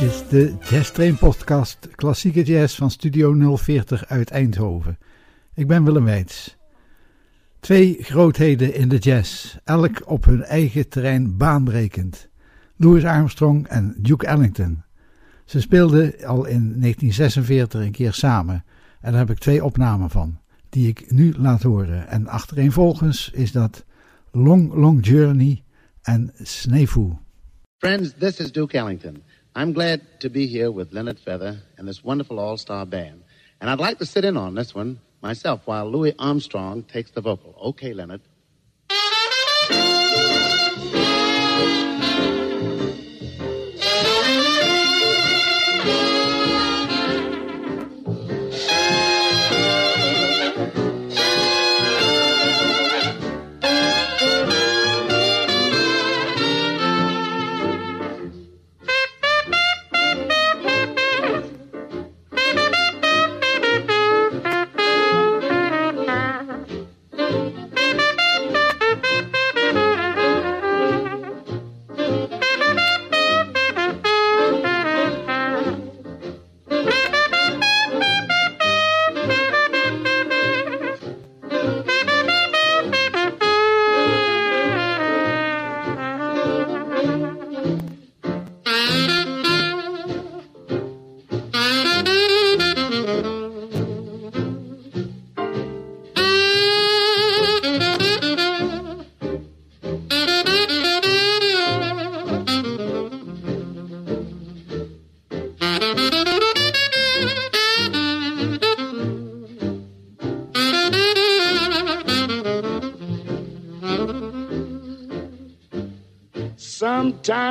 is de Jazz Train Podcast Klassieke Jazz van Studio 040 uit Eindhoven. Ik ben Willem Weits. Twee grootheden in de jazz, elk op hun eigen terrein baanbrekend. Louis Armstrong en Duke Ellington. Ze speelden al in 1946 een keer samen en daar heb ik twee opnamen van, die ik nu laat horen. En achtereenvolgens is dat Long Long Journey en Sneefu. Friends, this is Duke Ellington. I'm glad to be here with Leonard Feather and this wonderful all-star band. And I'd like to sit in on this one myself while Louis Armstrong takes the vocal. Okay, Leonard.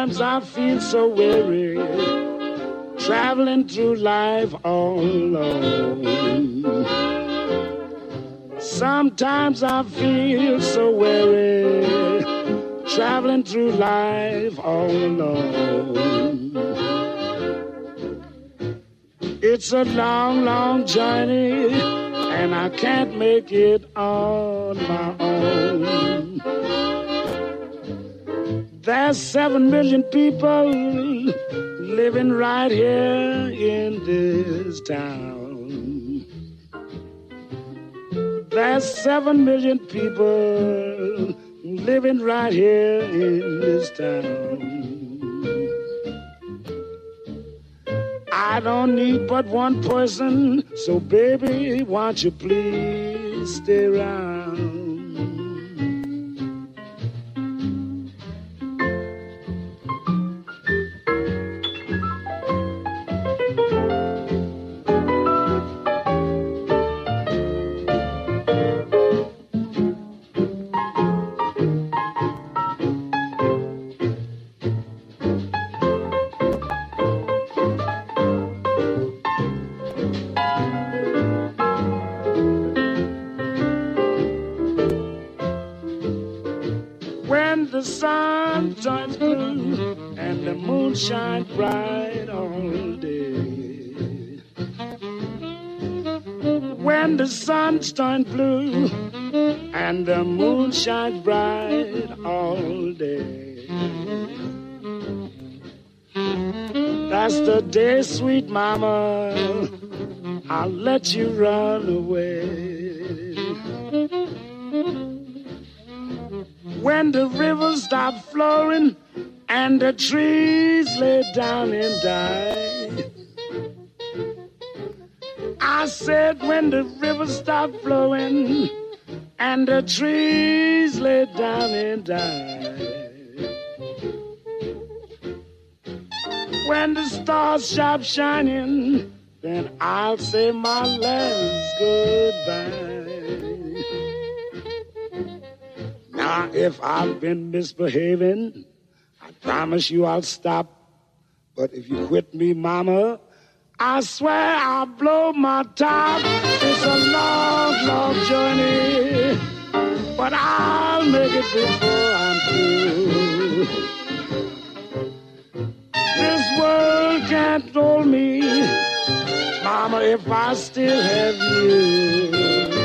Sometimes I feel so weary, traveling through life all alone. Sometimes I feel so weary, traveling through life all alone. It's a long, long journey, and I can't make it on my own. There's seven million people living right here in this town. There's seven million people living right here in this town. I don't need but one person, so baby, won't you please stay around? Shines bright all day. When the sun turns blue and the moon shines bright all day. That's the day, sweet mama, I'll let you run away. when the rivers stop flowing and the trees lay down and die. I said when the rivers stop flowing and the trees lay down and die. When the stars stop shining, then I'll say my last goodbye. Now, if I've been misbehaving, promise you I'll stop. But if you quit me, mama, I swear I'll blow my top. It's a long, long journey, but I'll make it before I'm through. This world can't hold me, mama, if I still have you.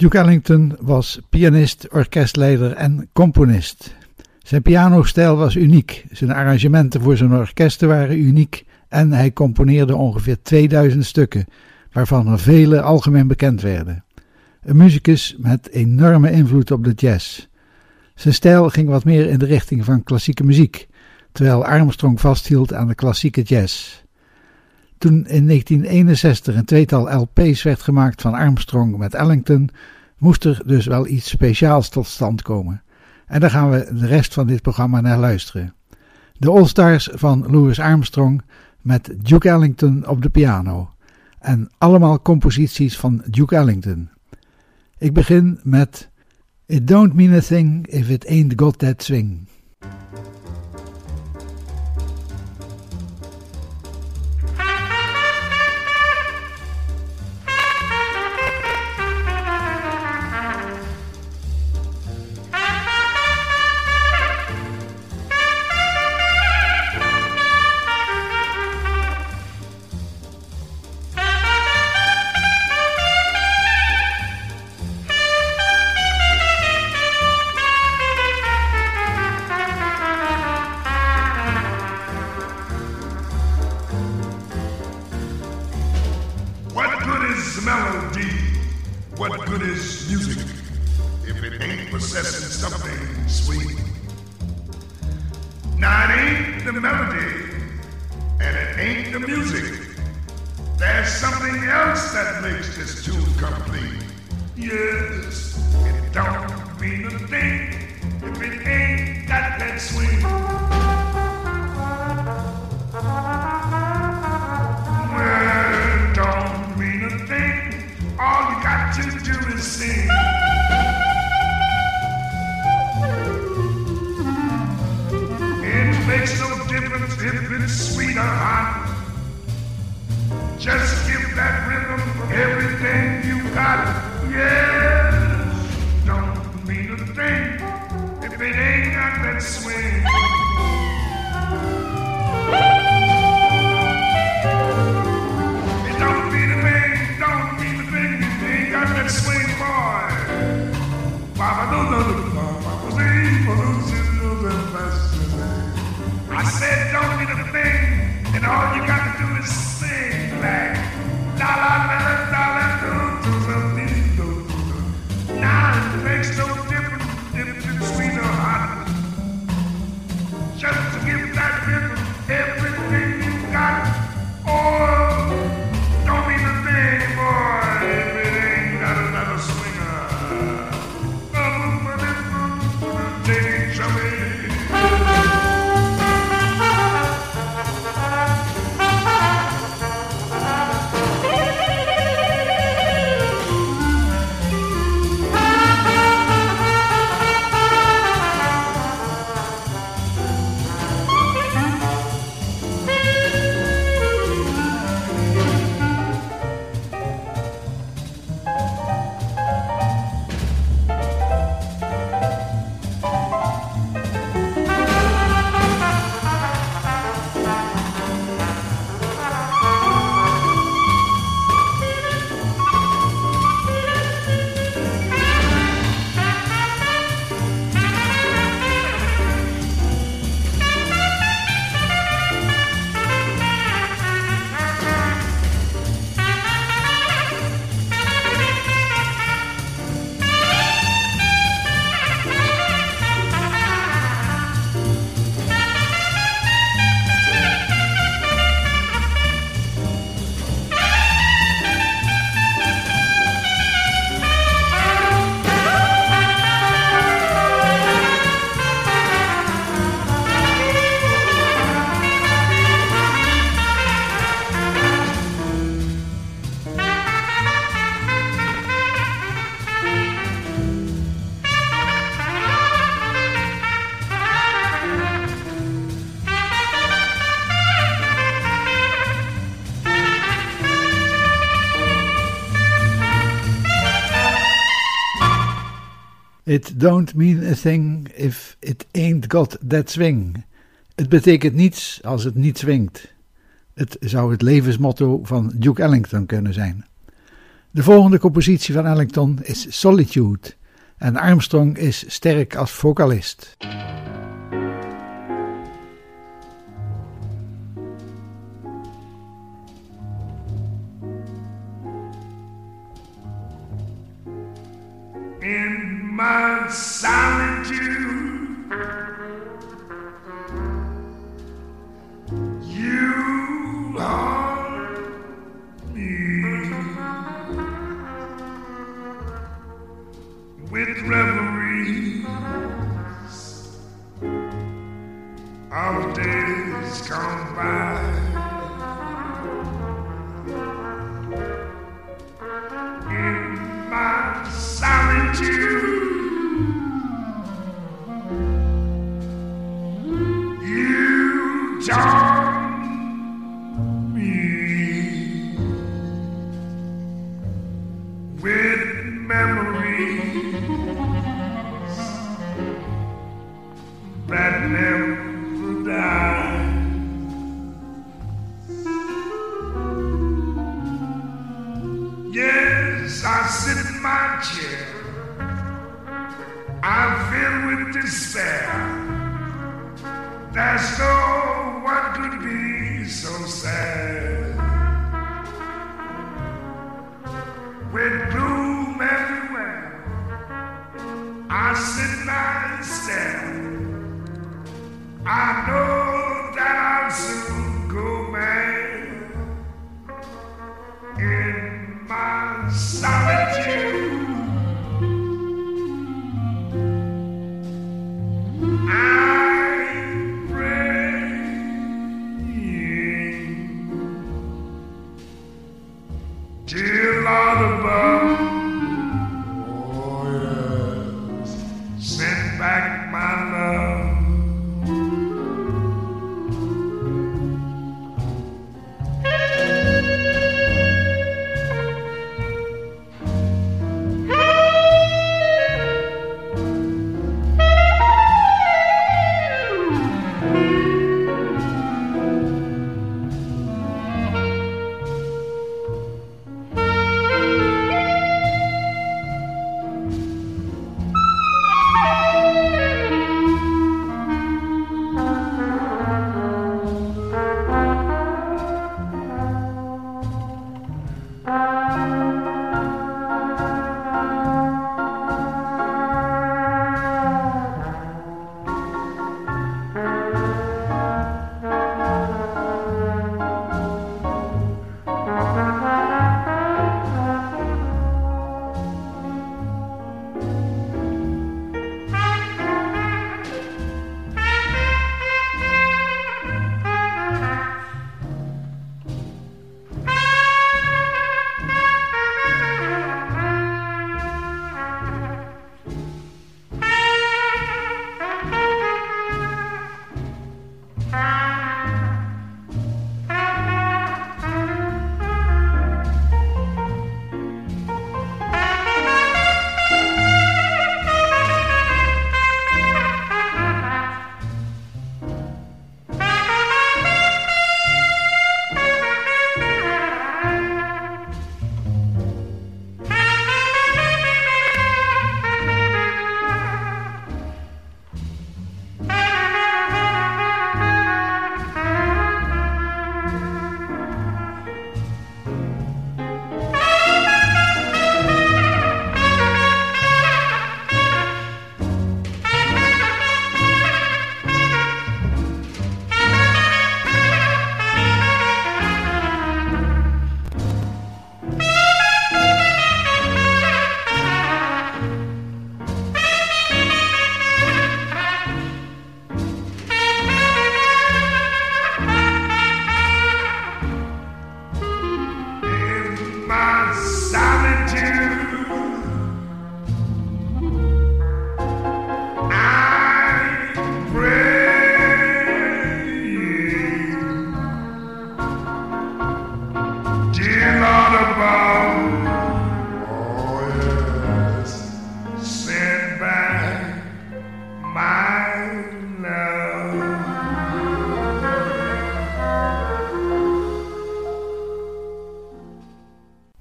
Duke Ellington was pianist, orkestleider en componist. Zijn pianostijl was uniek, zijn arrangementen voor zijn orkesten waren uniek en hij componeerde ongeveer 2000 stukken, waarvan er vele algemeen bekend werden. Een muzikus met enorme invloed op de jazz. Zijn stijl ging wat meer in de richting van klassieke muziek, terwijl Armstrong vasthield aan de klassieke jazz. Toen in 1961 een tweetal LP's werd gemaakt van Armstrong met Ellington, moest er dus wel iets speciaals tot stand komen. En daar gaan we de rest van dit programma naar luisteren. De All-Stars van Louis Armstrong met Duke Ellington op de piano. En allemaal composities van Duke Ellington. Ik begin met It don't mean a thing if it ain't got that swing. It don't mean a thing if it ain't got that swing. Het betekent niets als het niet swingt. Het zou het levensmotto van Duke Ellington kunnen zijn. De volgende compositie van Ellington is Solitude en Armstrong is sterk als vocalist. my solitude. You haunt me with reveries of days gone by. you. chair, I feel with despair. There's no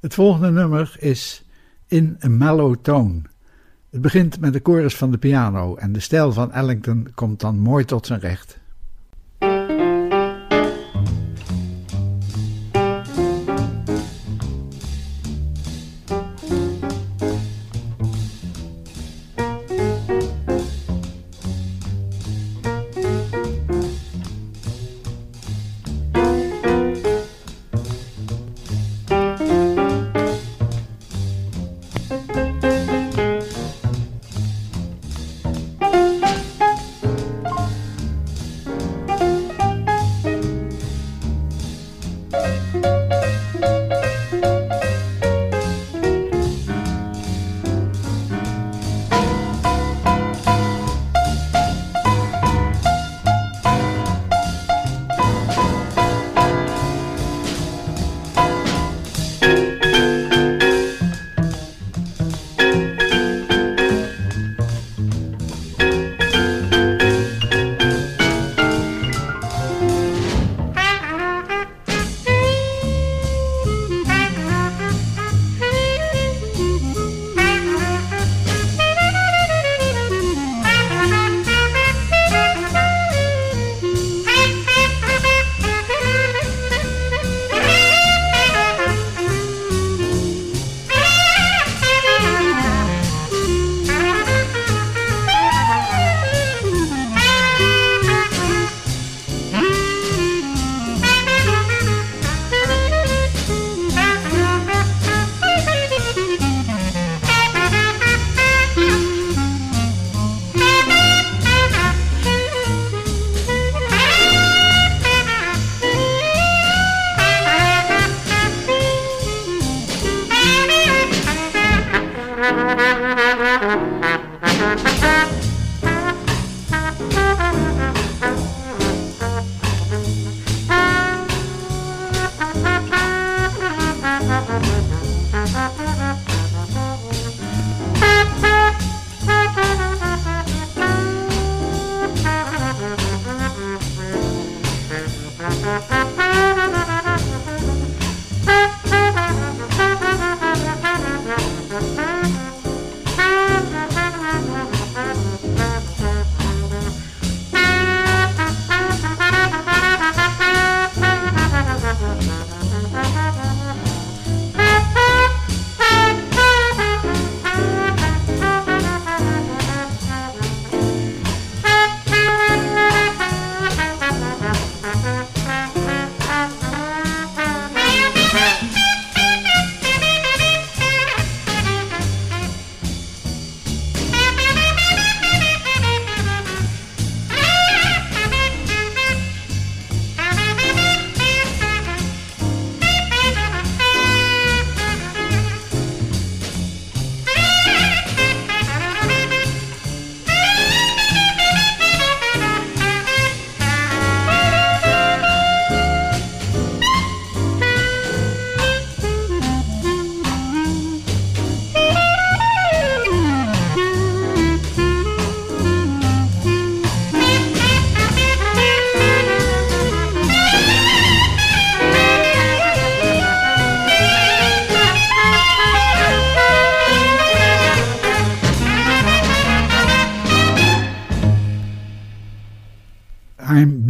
Het volgende nummer is In a Mellow Tone. Het begint met de chorus van de piano en de stijl van Ellington komt dan mooi tot zijn recht.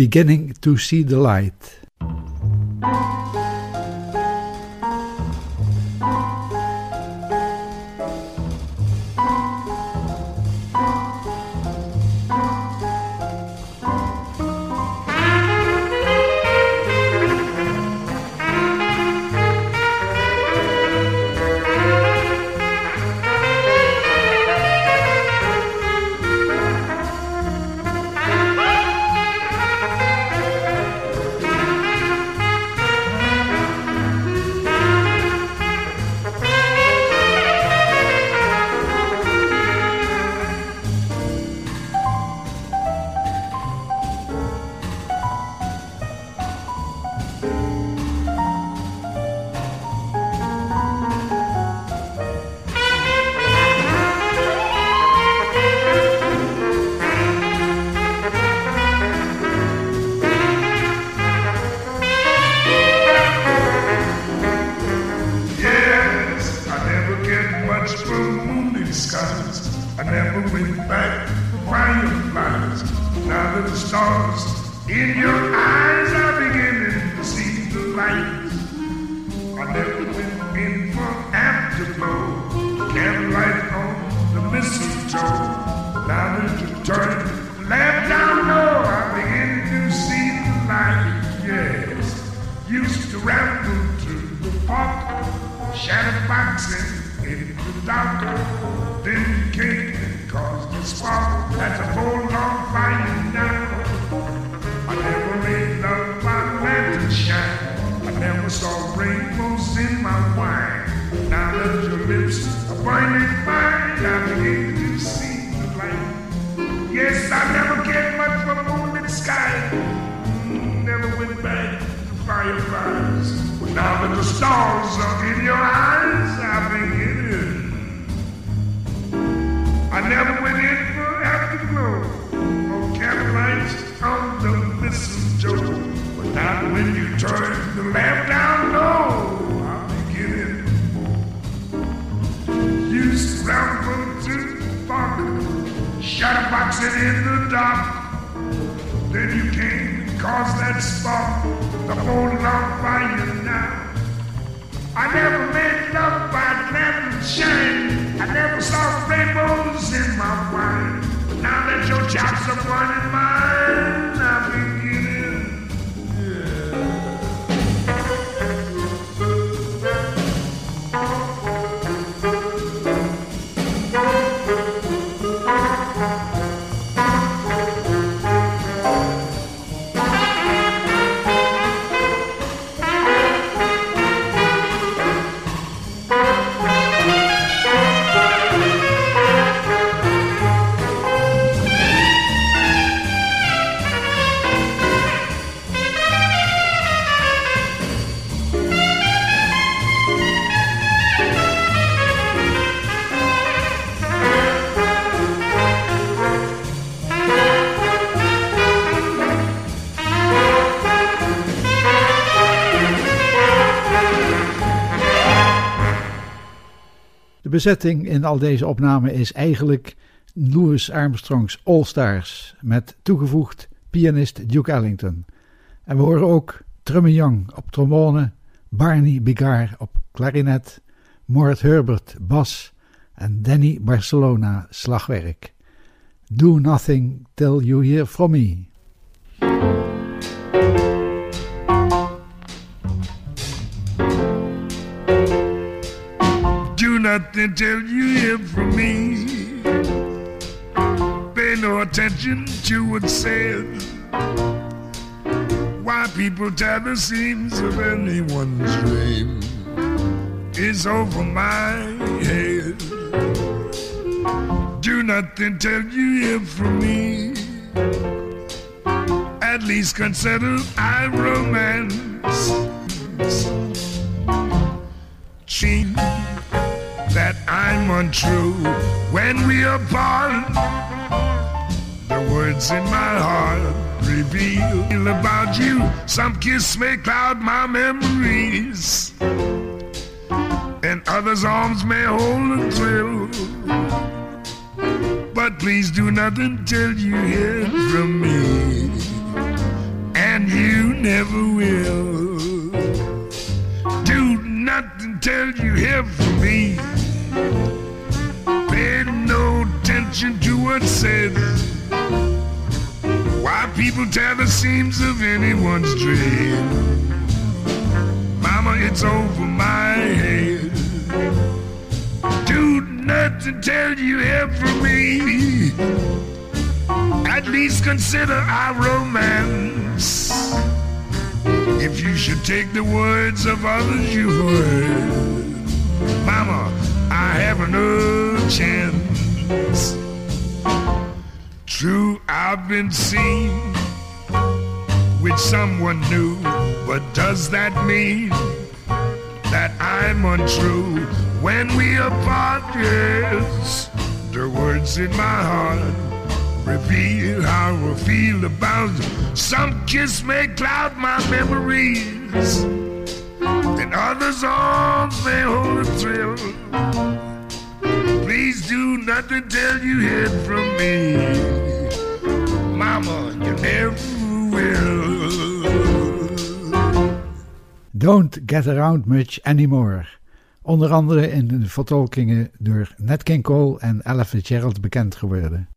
Beginning to see the light. Bezetting in al deze opnamen is eigenlijk Louis Armstrongs All Stars met toegevoegd pianist Duke Ellington. En we horen ook Truman Young op trombone, Barney Bigard op klarinet, Mort Herbert bas en Danny Barcelona slagwerk. Do nothing till you hear from me. Nothing till you hear from me. Pay no attention to what's said. Why people tear the seams of anyone's dream is over my head. Do nothing till you hear from me. At least consider I romance. Cheat that I'm untrue when we are apart. The words in my heart reveal about you. Some kiss may cloud my memories, and others' arms may hold a thrill. But please do nothing till you hear from me, and you never will. Do nothing till you hear from me. Said. Why people tear the seams of anyone's dream? Mama, it's over my head. Do nothing till you hear from me. At least consider our romance. If you should take the words of others you heard, Mama, I have no chance. True, I've been seen with someone new, but does that mean that I'm untrue when we apart? Yes, the words in my heart reveal how I feel about some kiss may cloud my memories, and others' arms may hold a thrill. Please do not to tell you hid from me. Mama. Don't Get Around Much Anymore. Onder andere in de vertolkingen door Nat King Cole en Ella Fitzgerald bekend geworden.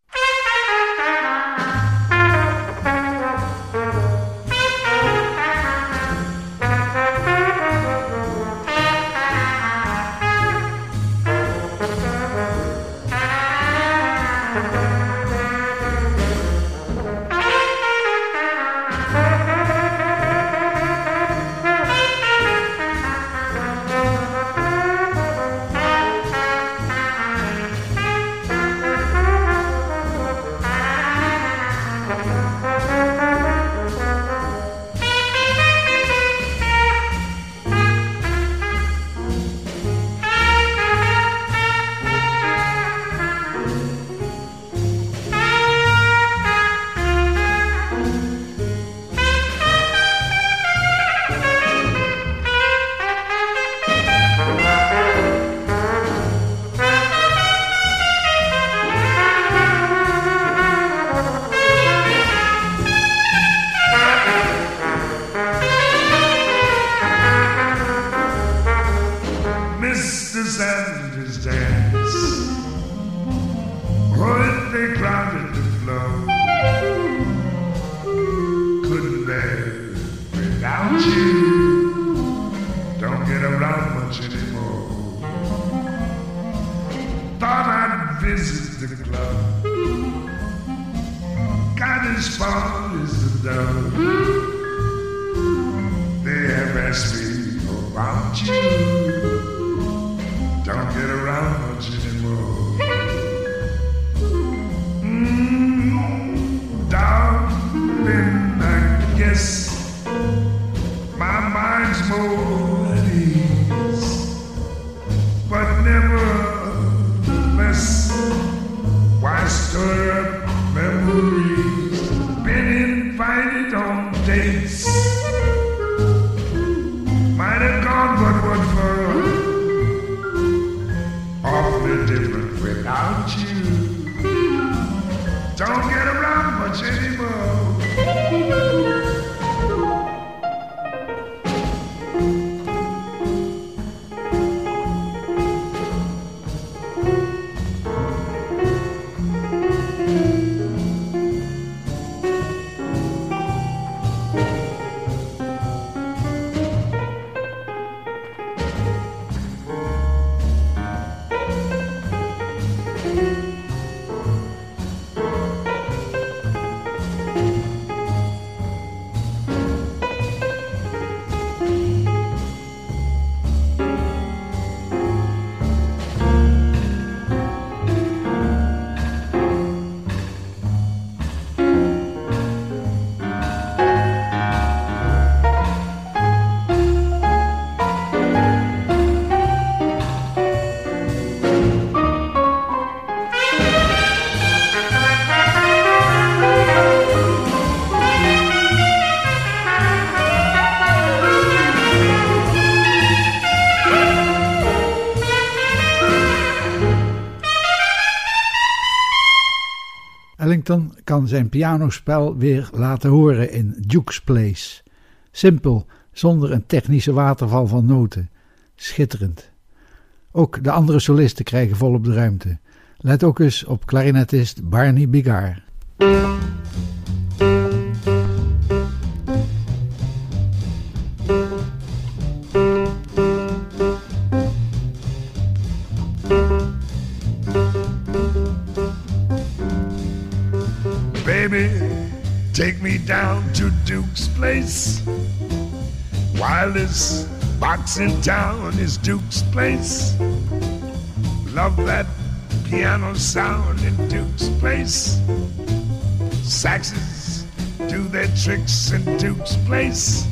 Ellington kan zijn pianospel weer laten horen in Duke's Place. Simpel, zonder een technische waterval van noten. Schitterend. Ook de andere solisten krijgen volop de ruimte. Let ook eens op klarinetist Barney Bigard. Down to Duke's place. Wildest box in town is Duke's place. Love that piano sound in Duke's place. Saxes do their tricks in Duke's place.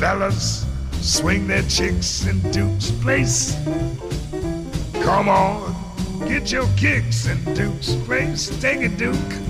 Fellas swing their chicks in Duke's place. Come on, get your kicks in Duke's place. Take it, Duke.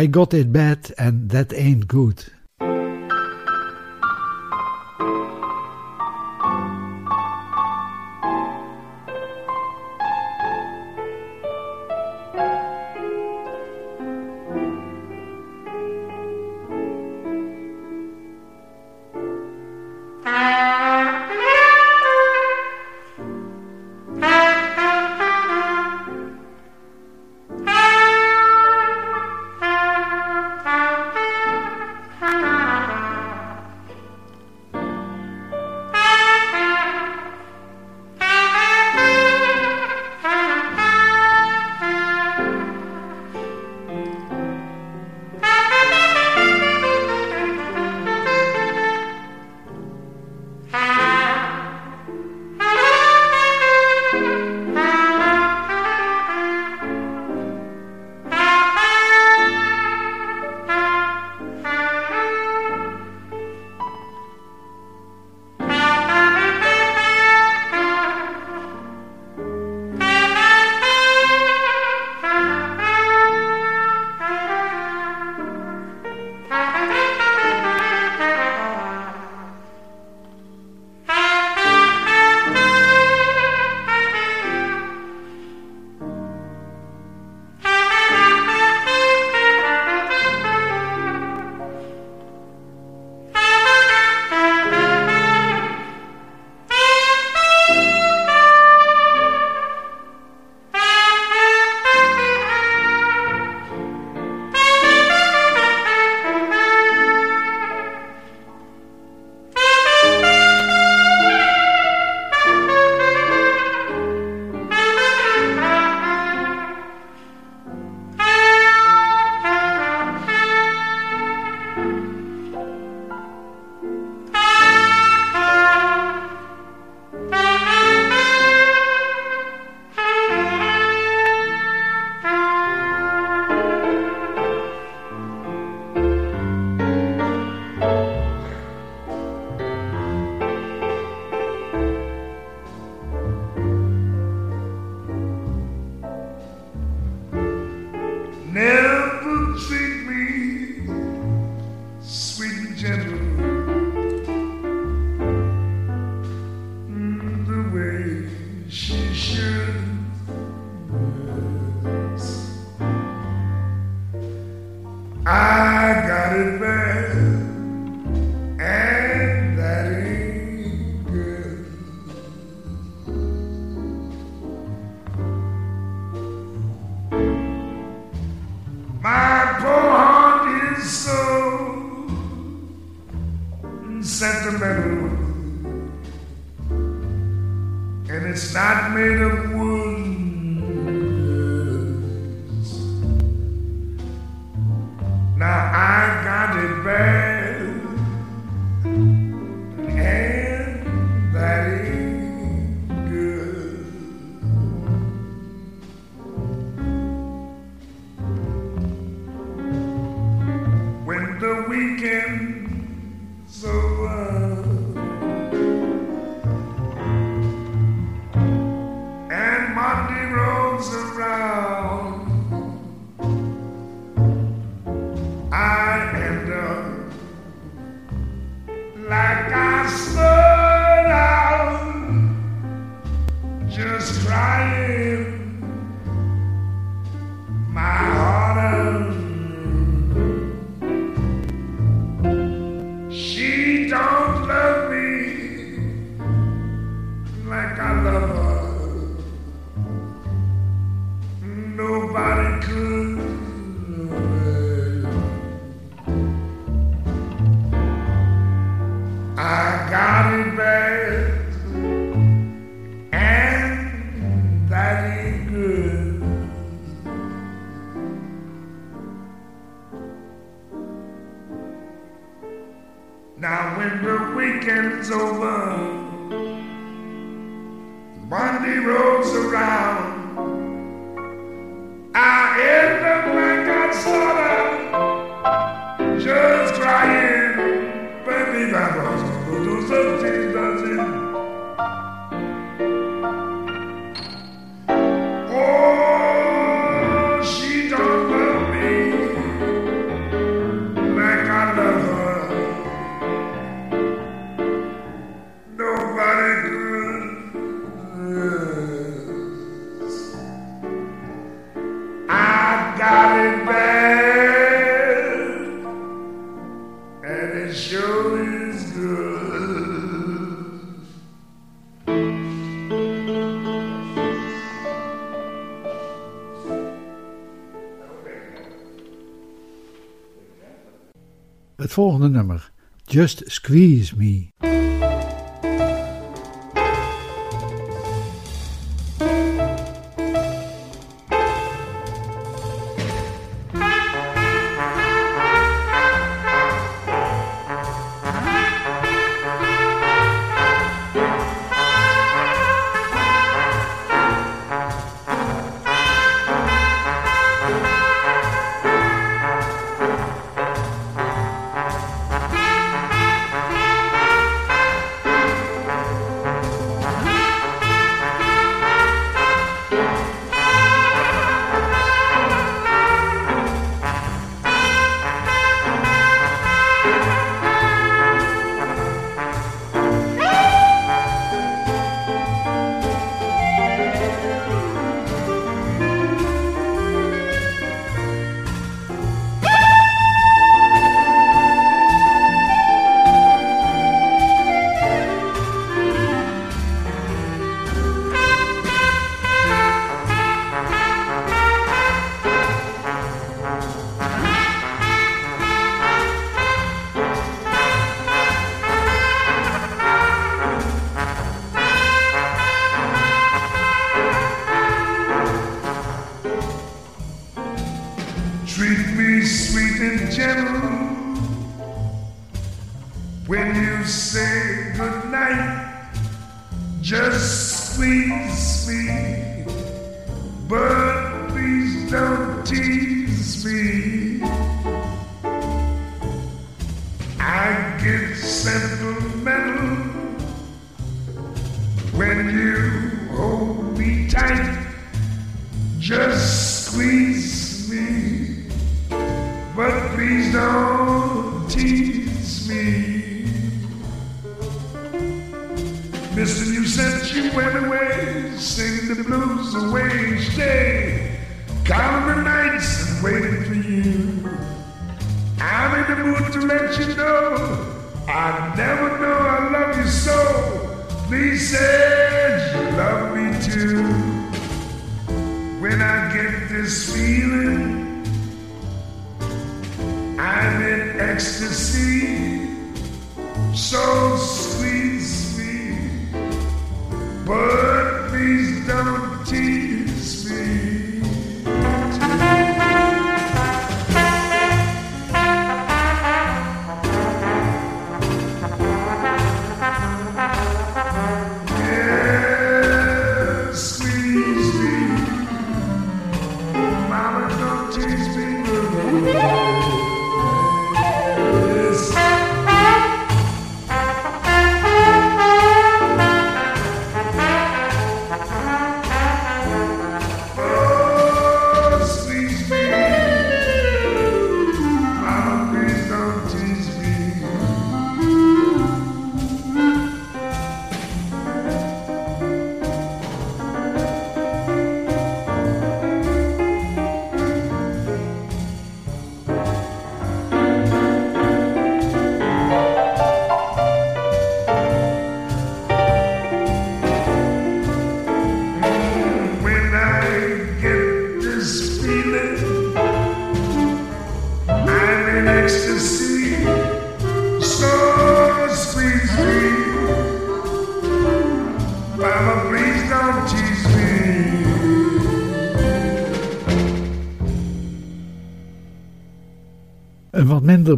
I Got It Bad and That Ain't Good. Volgende nummer, Just Squeeze Me.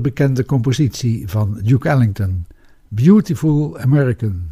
Bekende compositie van Duke Ellington, Beautiful American.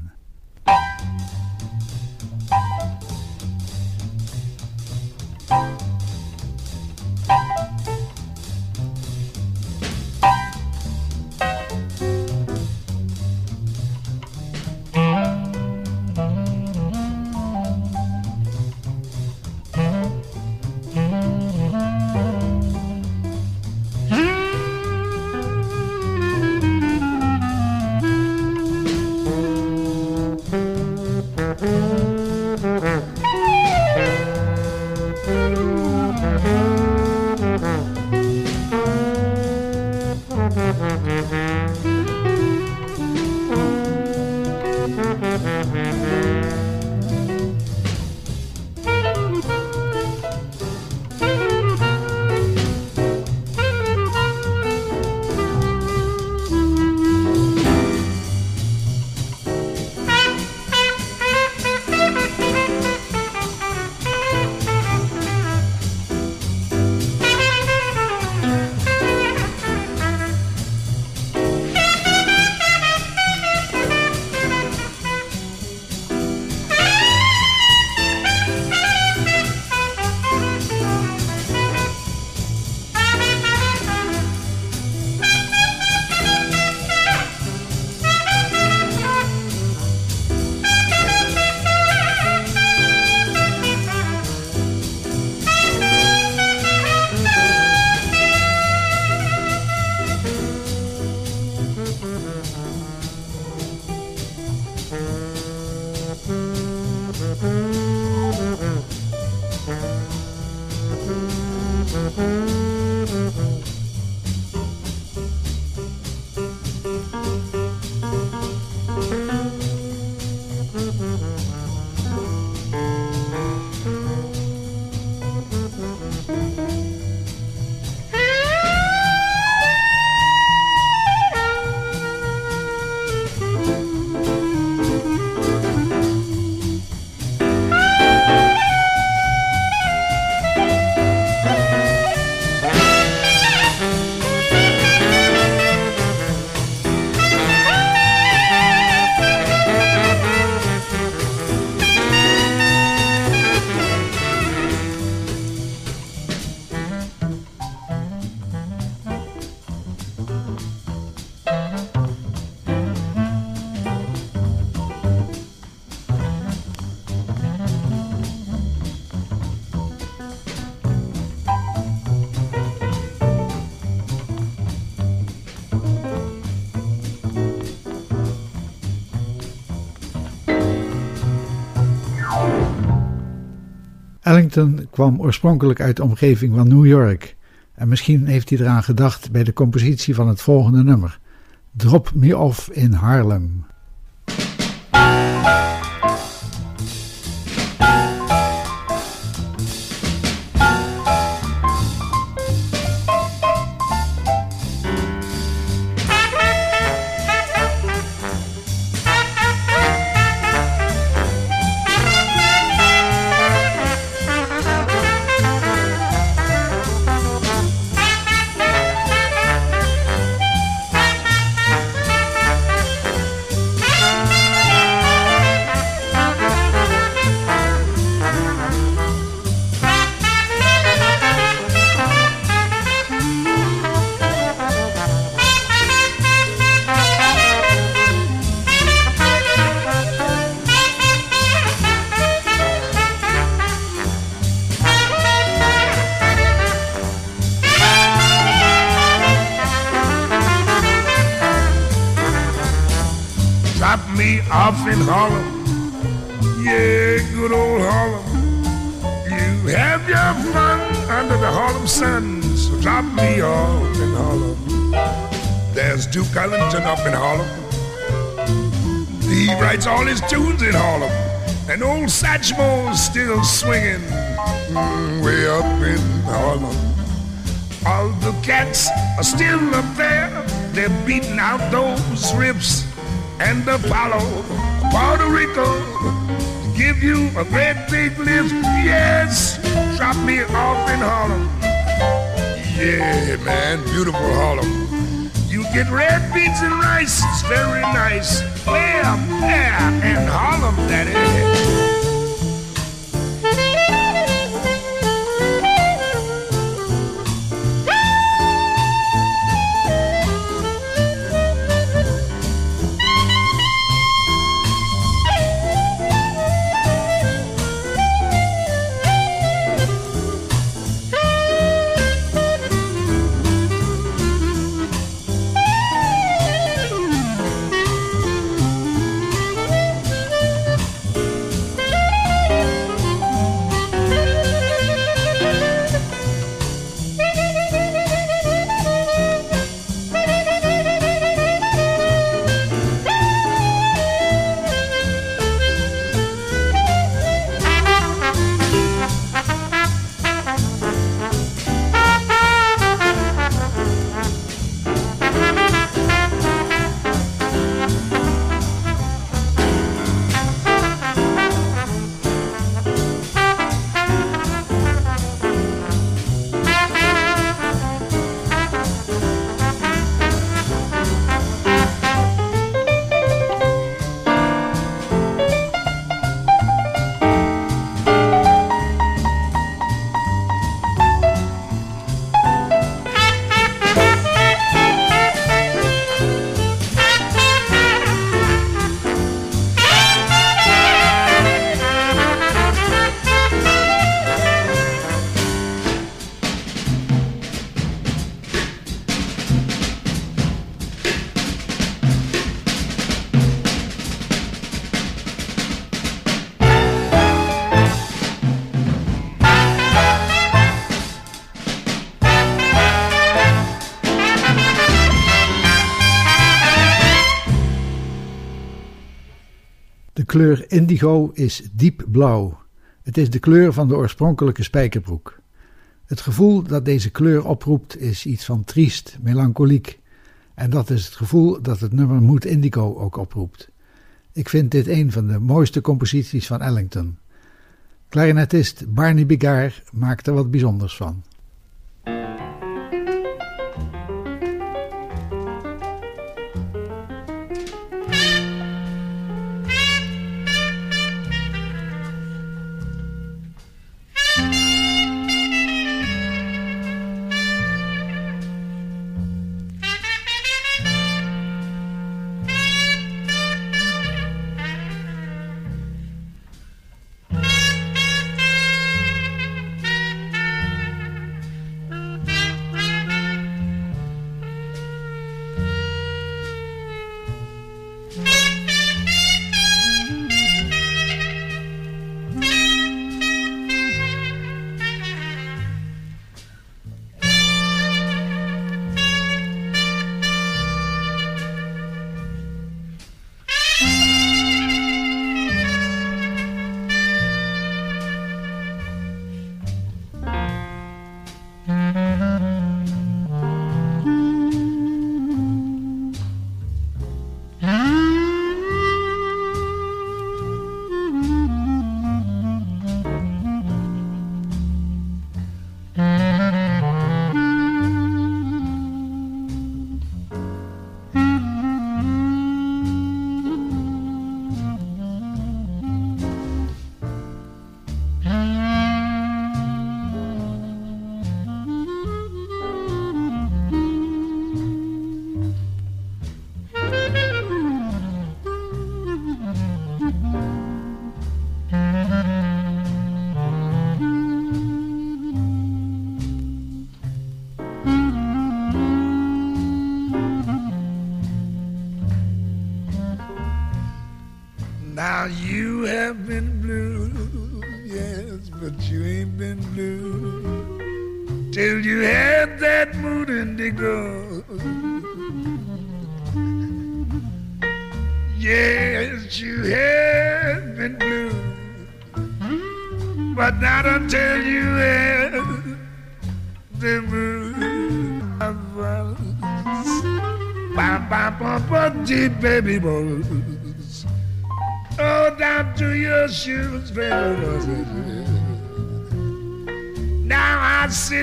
Ellington kwam oorspronkelijk uit de omgeving van New York en misschien heeft hij eraan gedacht bij de compositie van het volgende nummer, Drop Me Off in Harlem. In Harlem. Yeah, good old Harlem. You have your fun under the Harlem sun, so drop me off in Harlem. There's Duke Ellington up in Harlem. He writes all his tunes in Harlem. And old Satchmo's still swinging mm, way up in Harlem. All the cats are still up there. They're beating out those riffs and the Apollo, Puerto Rico. Give you a great big lift, yes. Drop me off in Harlem. Yeah, man, beautiful Harlem. You get red beans and rice, it's very nice. Up there in Harlem, daddy. Kleur indigo is diep blauw. Het is de kleur van de oorspronkelijke spijkerbroek. Het gevoel dat deze kleur oproept is iets van triest, melancholiek. En dat is het gevoel dat het nummer Mood Indigo ook oproept. Ik vind dit een van de mooiste composities van Ellington. Clarinetist Barney Bigard maakt er wat bijzonders van.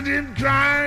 didn't try.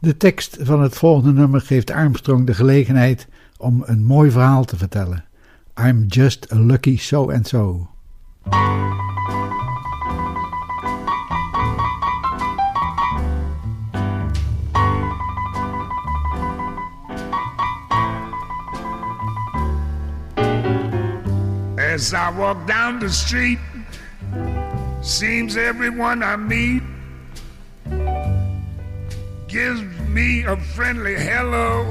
De tekst van het volgende nummer geeft Armstrong de gelegenheid om een mooi verhaal te vertellen. I'm just a lucky so and so. As I walk down the street, seems everyone I meet gives me a friendly hello.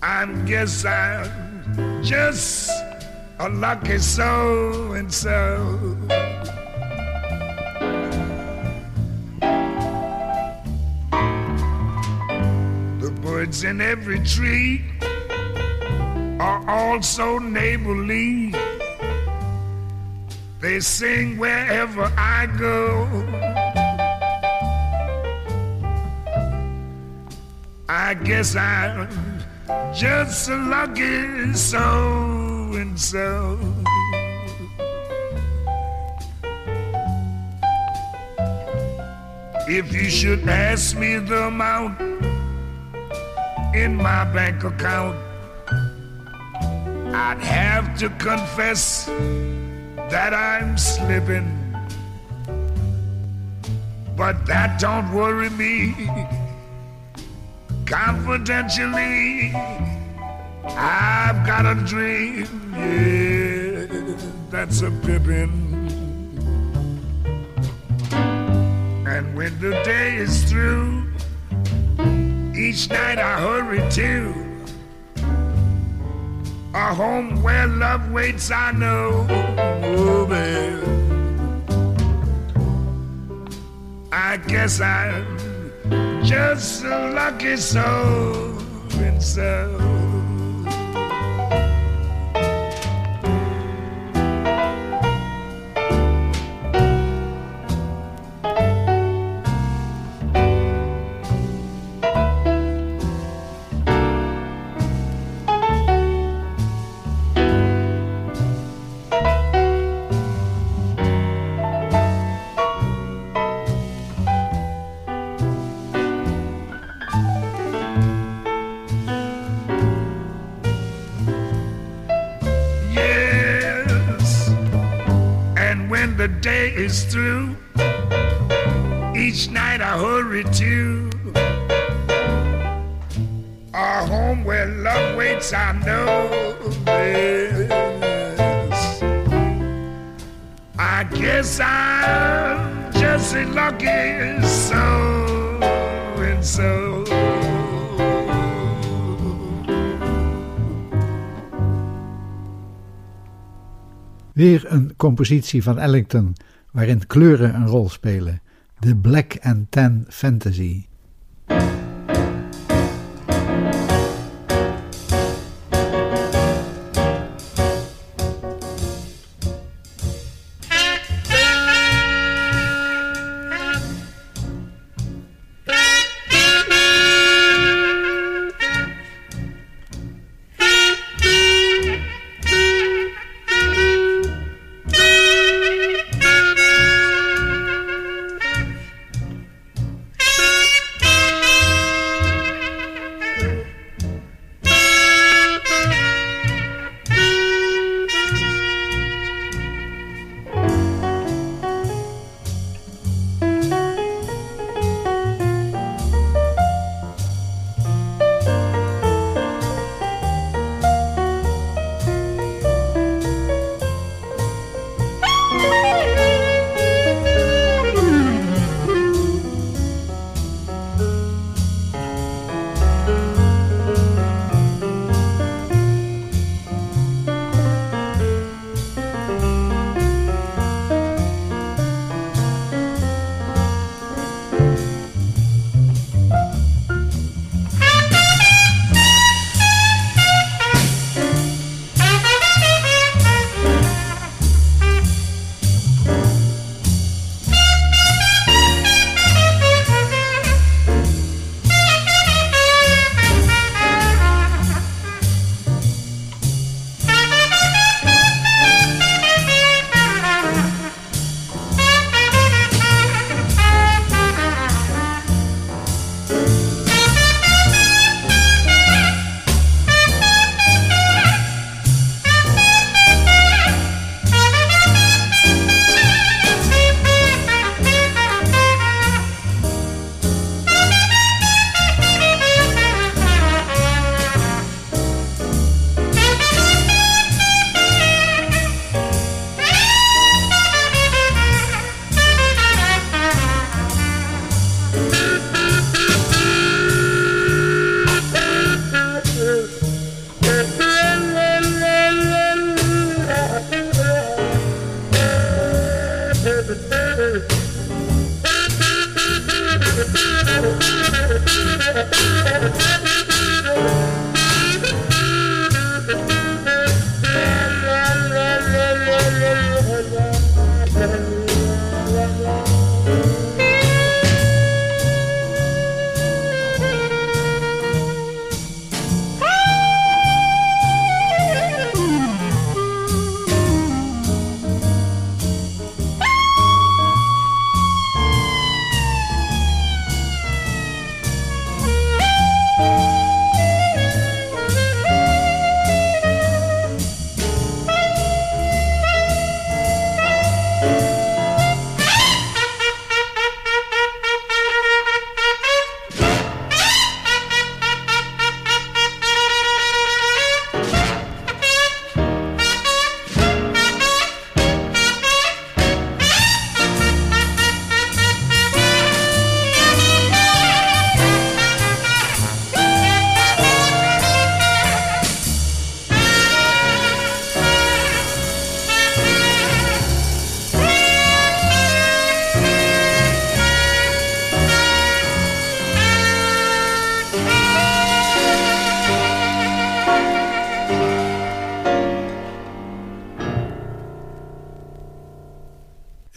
I guess I'm just a lucky so and so. The birds in every tree are also neighborly. They sing wherever I go. I guess I'm just a lucky so and so. If you should ask me the amount in my bank account, I'd have to confess that I'm slipping. But that don't worry me. Confidentially, I've got a dream, yeah, that's a pippin'. And when the day is through, each night I hurry to a home where love waits, I know. Oh, babe. I guess I'm just a lucky soul and so. is through. Each night I hurry to a home where love waits, I know this. I guess I'm just a lucky so and so. Weer een compositie van Ellington waarin kleuren een rol spelen. De Black and Tan Fantasy.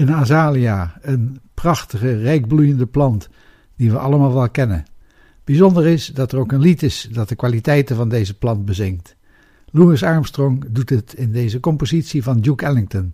Een azalia, een prachtige, rijkbloeiende plant die we allemaal wel kennen. Bijzonder is dat er ook een lied is dat de kwaliteiten van deze plant bezingt. Louis Armstrong doet het in deze compositie van Duke Ellington,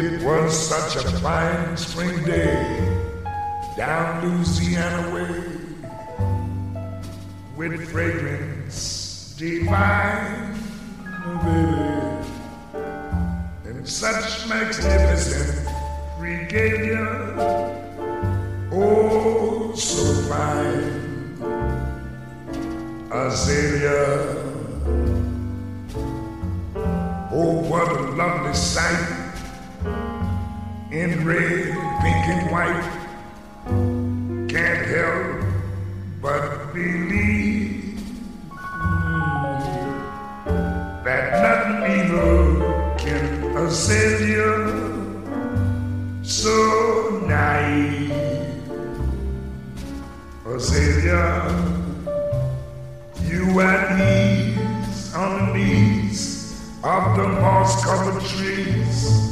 Azalea. was such a fine spring day down Louisiana way with fragrance divine, oh baby, and such magnificent regalia, oh so fine, azalea. In red, pink, and white. Can't help but believe that nothing evil can assail you. So naive, Azalea, you at ease on the knees of the moss-covered trees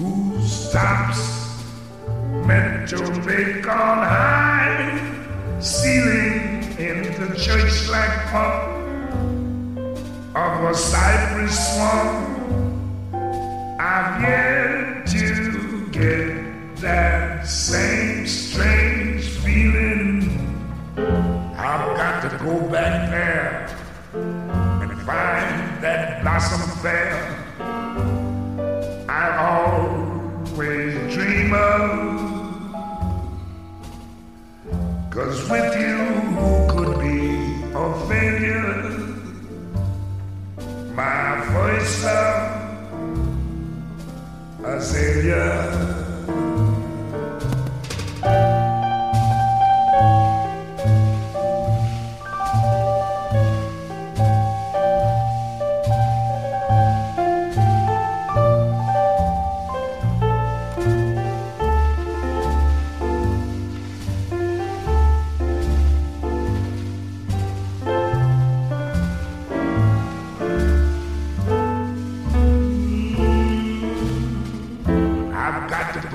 whose stops meant to make on high, ceiling in the church-like pump of a cypress swamp. I've yet to get that same strange feeling. I've got to go back there and find that blossom fair Cause with you, who could be a failure? My voice Azalea. I've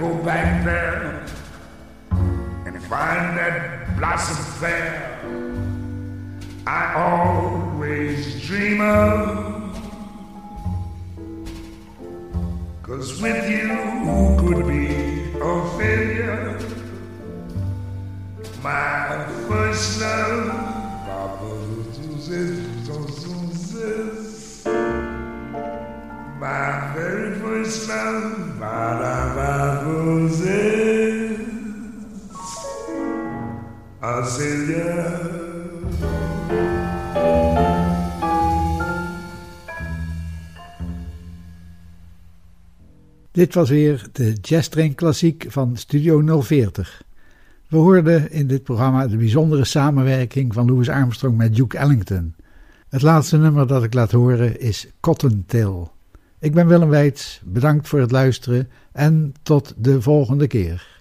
go back there and find that blossom fair I always dream of. Cause with you, who could be a failure? My first love. My very first love, Azalea. Dit was weer de Jazz Train Klassiek van Studio 040. We hoorden in dit programma de bijzondere samenwerking van Louis Armstrong met Duke Ellington. Het laatste nummer dat ik laat horen is Cottontail. Ik ben Willem Weits, bedankt voor het luisteren en tot de volgende keer.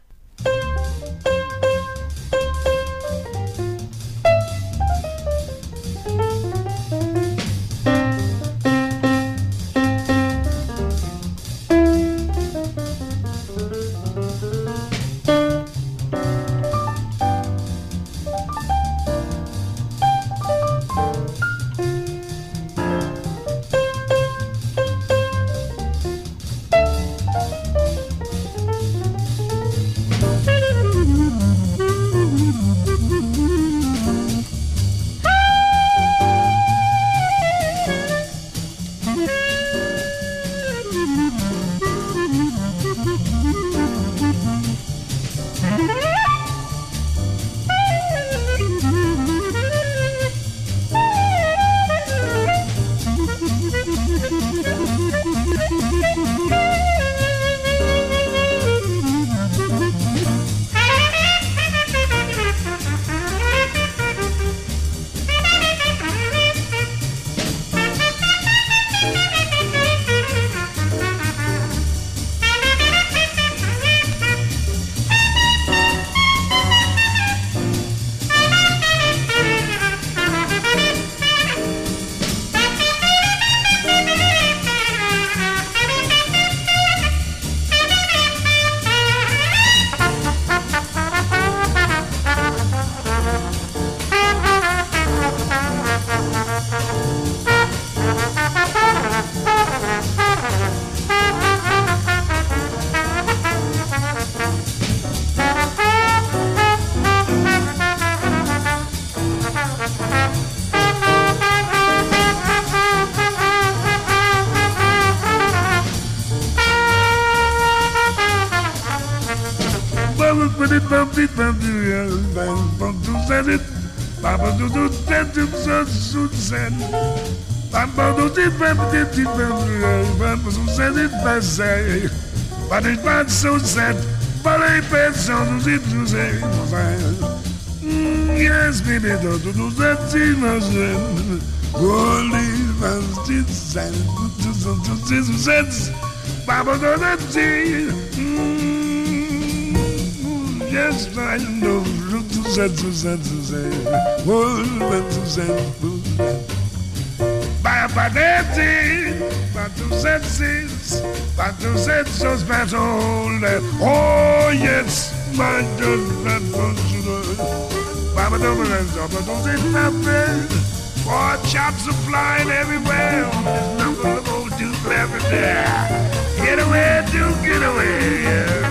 Say. But it's not so sad. But I bet so do it to say. Yes, baby, do do that thing, my friend. Holy fast, it's sad. Do do do do do set. Papa do that thing. Yes, I know. Suzanne, Suzanne, Suzanne. Woman, Suzanne, Papa Daddy, Patu Zetsis, Patu Zetsos, Patu Oh, yes, my God, that was Papa Dominant, Papa Dominant, Papa. Boy, chops are flying everywhere on number of old Duke day. Get away, Duke, get away. Yeah.